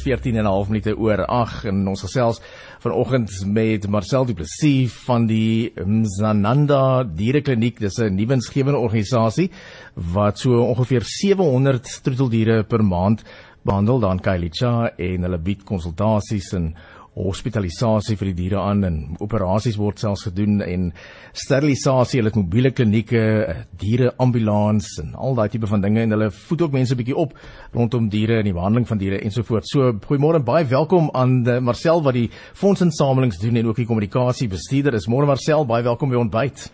is 14 en 'n half minute oor 8 en ons gesels vanoggend met Marcel Du Plessis van die Mzananda Dierekliniek. Dis 'n nuwensgewende organisasie wat so ongeveer 700 troeteldiere per maand behandel daar in Kailicha en hulle bied konsultasies en hospitalisasie vir die diere aan en operasies word selfs gedoen en sterilisasie, hulle het mobiele klinieke, diere ambulans en al daai tipe van dinge en hulle voed ook mense bietjie op rondom diere en die behandeling van diere ensovoorts. So goeiemôre baie welkom aan Marcel wat die fondsinsamelings doen en ook die kommunikasie bestuurder is. Môre Marcel, baie welkom by ontbyt.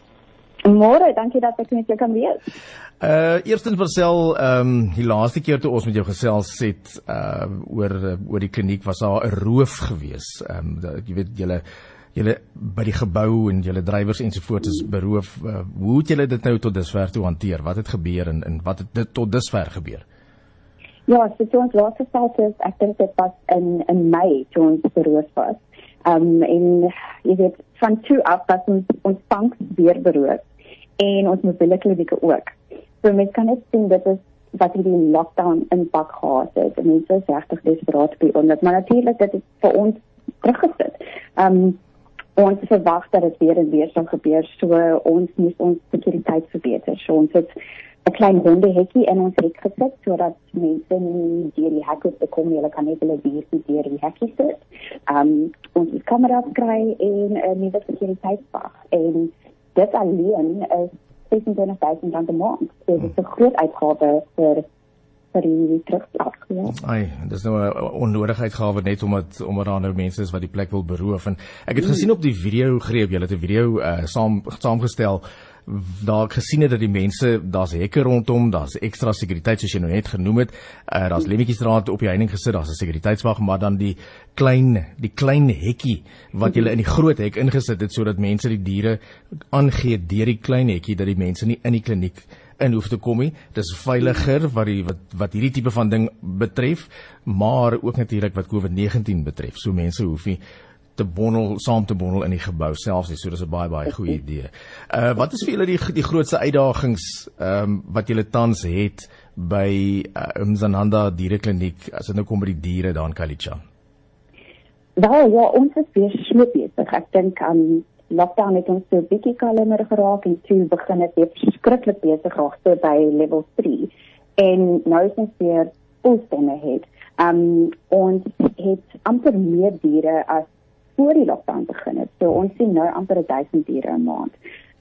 Môre, dankie dat ek met jou kan wees. Uh eerstens Marcel, ehm um, die laaste keer toe ons met jou gesels het uh oor oor die kliniek was daar 'n roof gewees. Ehm um, jy weet julle julle by die gebou en julle drywers ensovoorts is beroof. Uh, hoe het julle dit nou tot dusver toe hanteer? Wat het gebeur en en wat het dit tot dusver gebeur? Ja, so toe ons laat gesels het, ek dink dit was in in Mei toe ons beroof was. Ehm um, en jy weet van toe af was ons ons bank weer beroof en ons mobiele klinieke ook. So mens kan net sien dit is wat hierdie lockdown impak gehad het. Mense is regtig desperaat by ons, maar natuurlik dit het vir ons teruggesit. Ehm um, ons verwag dat dit weer en weer sal gebeur. So ons moet ons sekuriteit verbeter. So ons het 'n klein hondehekkie in ons hek gesit sodat mense nie deur die hek hoef te kom nie. Hulle kan net hulle dier nie deur die hekkie sit. Ehm um, ons het kameras kry en 'n nuwe sekuriteitswag en dit alleen is 26000 rand 'n maand. So dit is 'n groot uitgawe vir vir die terugslag. Ja. Ai, dis nou 'n onnodige uitgawe net omdat omdat daar nou mense is wat die plek wil beroof en ek het mm. gesien op die video greep jy het 'n video uh, saam saamgestel daar gesien het dat die mense daar's hekke rondom, daar's ekstra sekuriteit soos jy nou net genoem het. Uh, daar's lemmetjiesdraad op die heining gesit, daar's 'n sekuriteitswag, maar dan die klein die klein hekkie wat jy in die groot hek ingesit het sodat mense die diere aangee deur die klein hekkie dat die mense nie in die kliniek in hoef te kom nie. Dis veiliger wat die wat wat hierdie tipe van ding betref, maar ook natuurlik wat COVID-19 betref. So mense hoef nie te bondel saam te bondel in die gebou selfs nie. So dis 'n baie baie goeie idee. Uh wat is vir julle die die grootste uitdagings ehm um, wat julle tans het by uh, Mzananda dierekliniek as dit nou kom by die diere daar in Kalicha? Wel ja, ons is weer so besig. Ek dink aan um, lockdown het ons so bietjie kalmer geraak en toe begin dit weer skrikkelik besig raak so by level 3 en nou is ons weer volstemme het. Um ons het amper meer diere as voor die lockdown begin het. So ons sien nou amper 1000 diere 'n maand.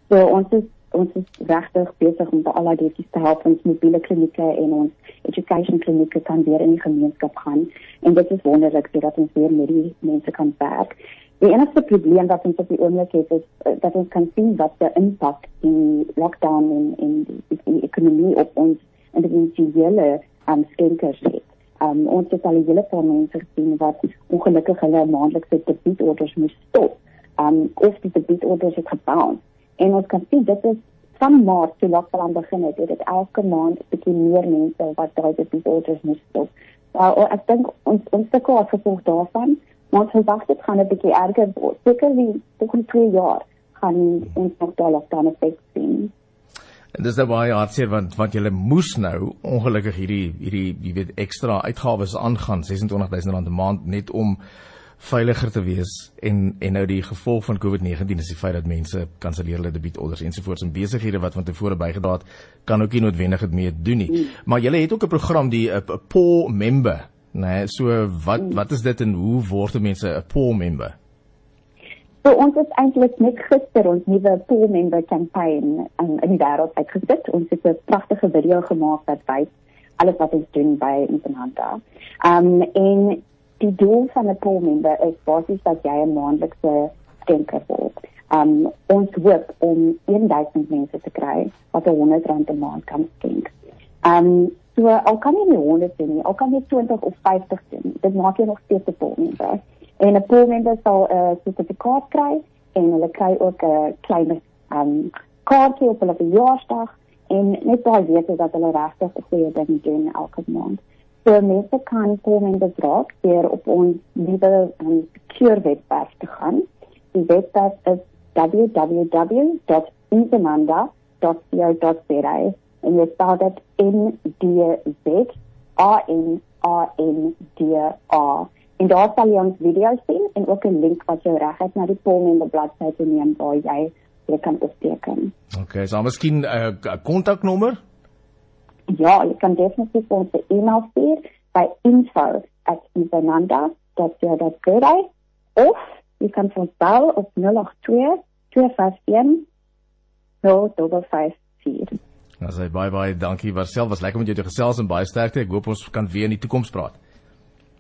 So ons is ons is regtig besig om al daai diertjies te help ons mobiele klinieke en ons education klinieke kan weer in die gemeenskap gaan en dit is wonderlik dat ons weer met die mense kan werk. Die enigste probleem wat ons op die oomblik het is uh, dat ons kan sien wat die impak die lockdown en en die, die ekonomie op ons individuele um, skenkers het. Um, ons het al hele paar mense gesien wat ongelukkig hulle maandelikse debietorders moes stop. Um of die debietorders het gebouw. En ons kan sien dit is van maart toe lockdown begin het, het dit elke maand 'n bietjie meer mense wat daai debietorders moes stop. Nou ek dink ons ons sukkel as gevolg daarvan, maar ons verwag dit gaan 'n bietjie erger word. Seker die volgende 2 jaar gaan ons nog daai lockdown effek sien. En dis nou baie hartseer want want jy moes nou ongelukkig hierdie hierdie jy weet ekstra uitgawes aangaan 26000 rand 'n maand net om veiliger te wees en en nou die gevolg van COVID-19 is die feit dat mense kanselleer hulle debietorders ensovoorts en besighede wat van tevore bygedra het kan ook nie noodwendig dit mee doen nie. Mm. Maar jy het ook 'n program die 'n poor member, né? Nee, so wat wat is dit en hoe word mense 'n poor member? So ons het eintlik net gister ons nuwe pool member campaign um, in die wêreld uitgesit. Ons het 'n pragtige video gemaak wat wys alles wat ons doen by Infinanta. Um en die doel van 'n pool member is basies dat jy 'n maandelikse skenker word. Um ons hoop om 1000 mense te kry wat 100 rand 'n maand kan skenk. Um so al kan jy nie 100 doen nie, al kan jy 20 of 50 doen. Dit maak jy nog steeds 'n pool member. En 'n poolmember sal 'n uh, sertifikaat kry en hulle kry ook 'n uh, klein um kaartjie op hulle verjaarsdag en net daai weet dat hulle regtig 'n goeie ding doen elke maand. So mense kan poolmembers raak deur op ons nuwe um, secure webwerf te gaan. Die webwerf is www.inzamanda.co.za en jy spel dit in die Z A N A N D A. En daar sal jy ons video sien en ook 'n link wat jou reguit na die Polmember bladsy toe neem waar jy jy kan opteken. Okay, so miskien 'n uh, kontaknommer? Ja, jy kan definitief ons e-mail stuur by info@ivananda.co.za of jy kan ons bel op 082 251 0554. Ons sê bye bye, dankie Marcel, was lekker met jou te gesels en baie sterkte. Ek hoop ons kan weer in die toekoms praat.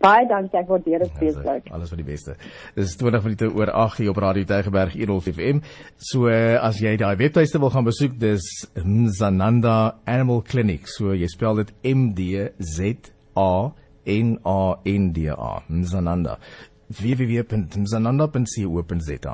Baie dankie, ek waardeer dit baie. Alles van die beste. Dis 20 minute oor 8 hier op Radio Tygerberg 100 FM. So as jy daai webtuiste wil gaan besoek, dis Mzananda Animal Clinic. So jy spel dit M D Z A N A N D A. Mzananda www.mzananda.co.za